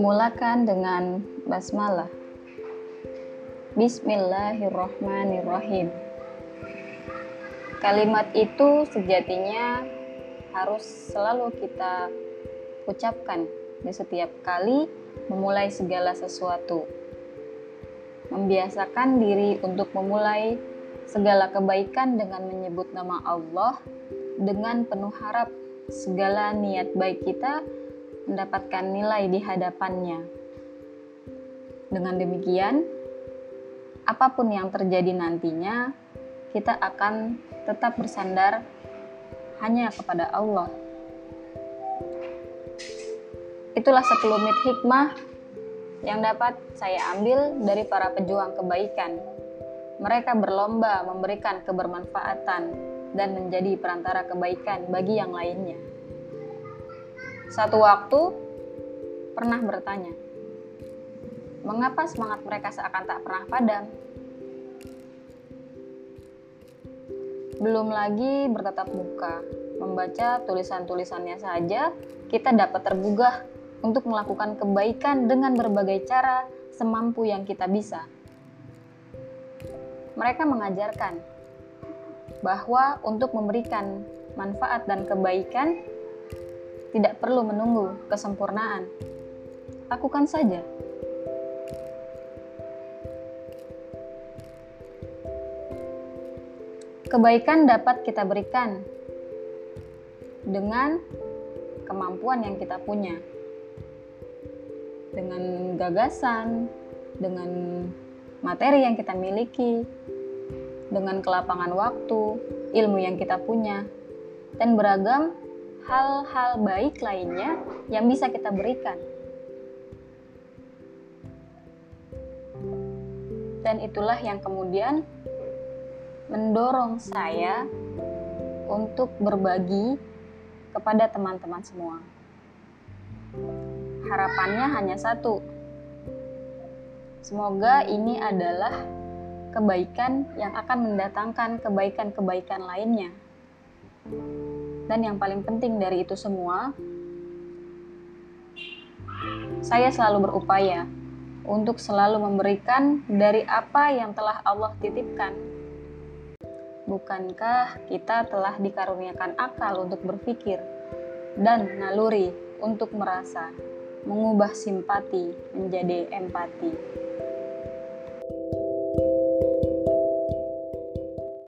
Mulakan dengan basmalah. Bismillahirrahmanirrahim. Kalimat itu sejatinya harus selalu kita ucapkan di setiap kali memulai segala sesuatu. Membiasakan diri untuk memulai segala kebaikan dengan menyebut nama Allah dengan penuh harap segala niat baik kita mendapatkan nilai di hadapannya. Dengan demikian, apa pun yang terjadi nantinya, kita akan tetap bersandar hanya kepada Allah. Itulah sekelumit hikmah yang dapat saya ambil dari para pejuang kebaikan. Mereka berlomba memberikan kebermanfaatan dan menjadi perantara kebaikan bagi yang lainnya. Satu waktu pernah bertanya, mengapa semangat mereka seakan tak pernah padam? Belum lagi bertatap muka, membaca tulisan-tulisannya saja, kita dapat tergugah untuk melakukan kebaikan dengan berbagai cara semampu yang kita bisa. Mereka mengajarkan bahwa untuk memberikan manfaat dan kebaikan tidak perlu menunggu kesempurnaan. Lakukan saja. Kebaikan dapat kita berikan dengan kemampuan yang kita punya, dengan gagasan, dengan materi yang kita miliki, dengan kelapangan waktu, ilmu yang kita punya, dan beragam hal-hal baik lainnya yang bisa kita berikan. Dan itulah yang kemudian mendorong saya untuk berbagi kepada teman-teman semua. Harapannya hanya satu. Semoga ini adalah kebaikan yang akan mendatangkan kebaikan-kebaikan lainnya. Dan yang paling penting dari itu semua, saya selalu berupaya untuk selalu memberikan dari apa yang telah Allah titipkan. Bukankah kita telah dikaruniakan akal untuk berpikir dan naluri untuk merasa, mengubah simpati menjadi empati?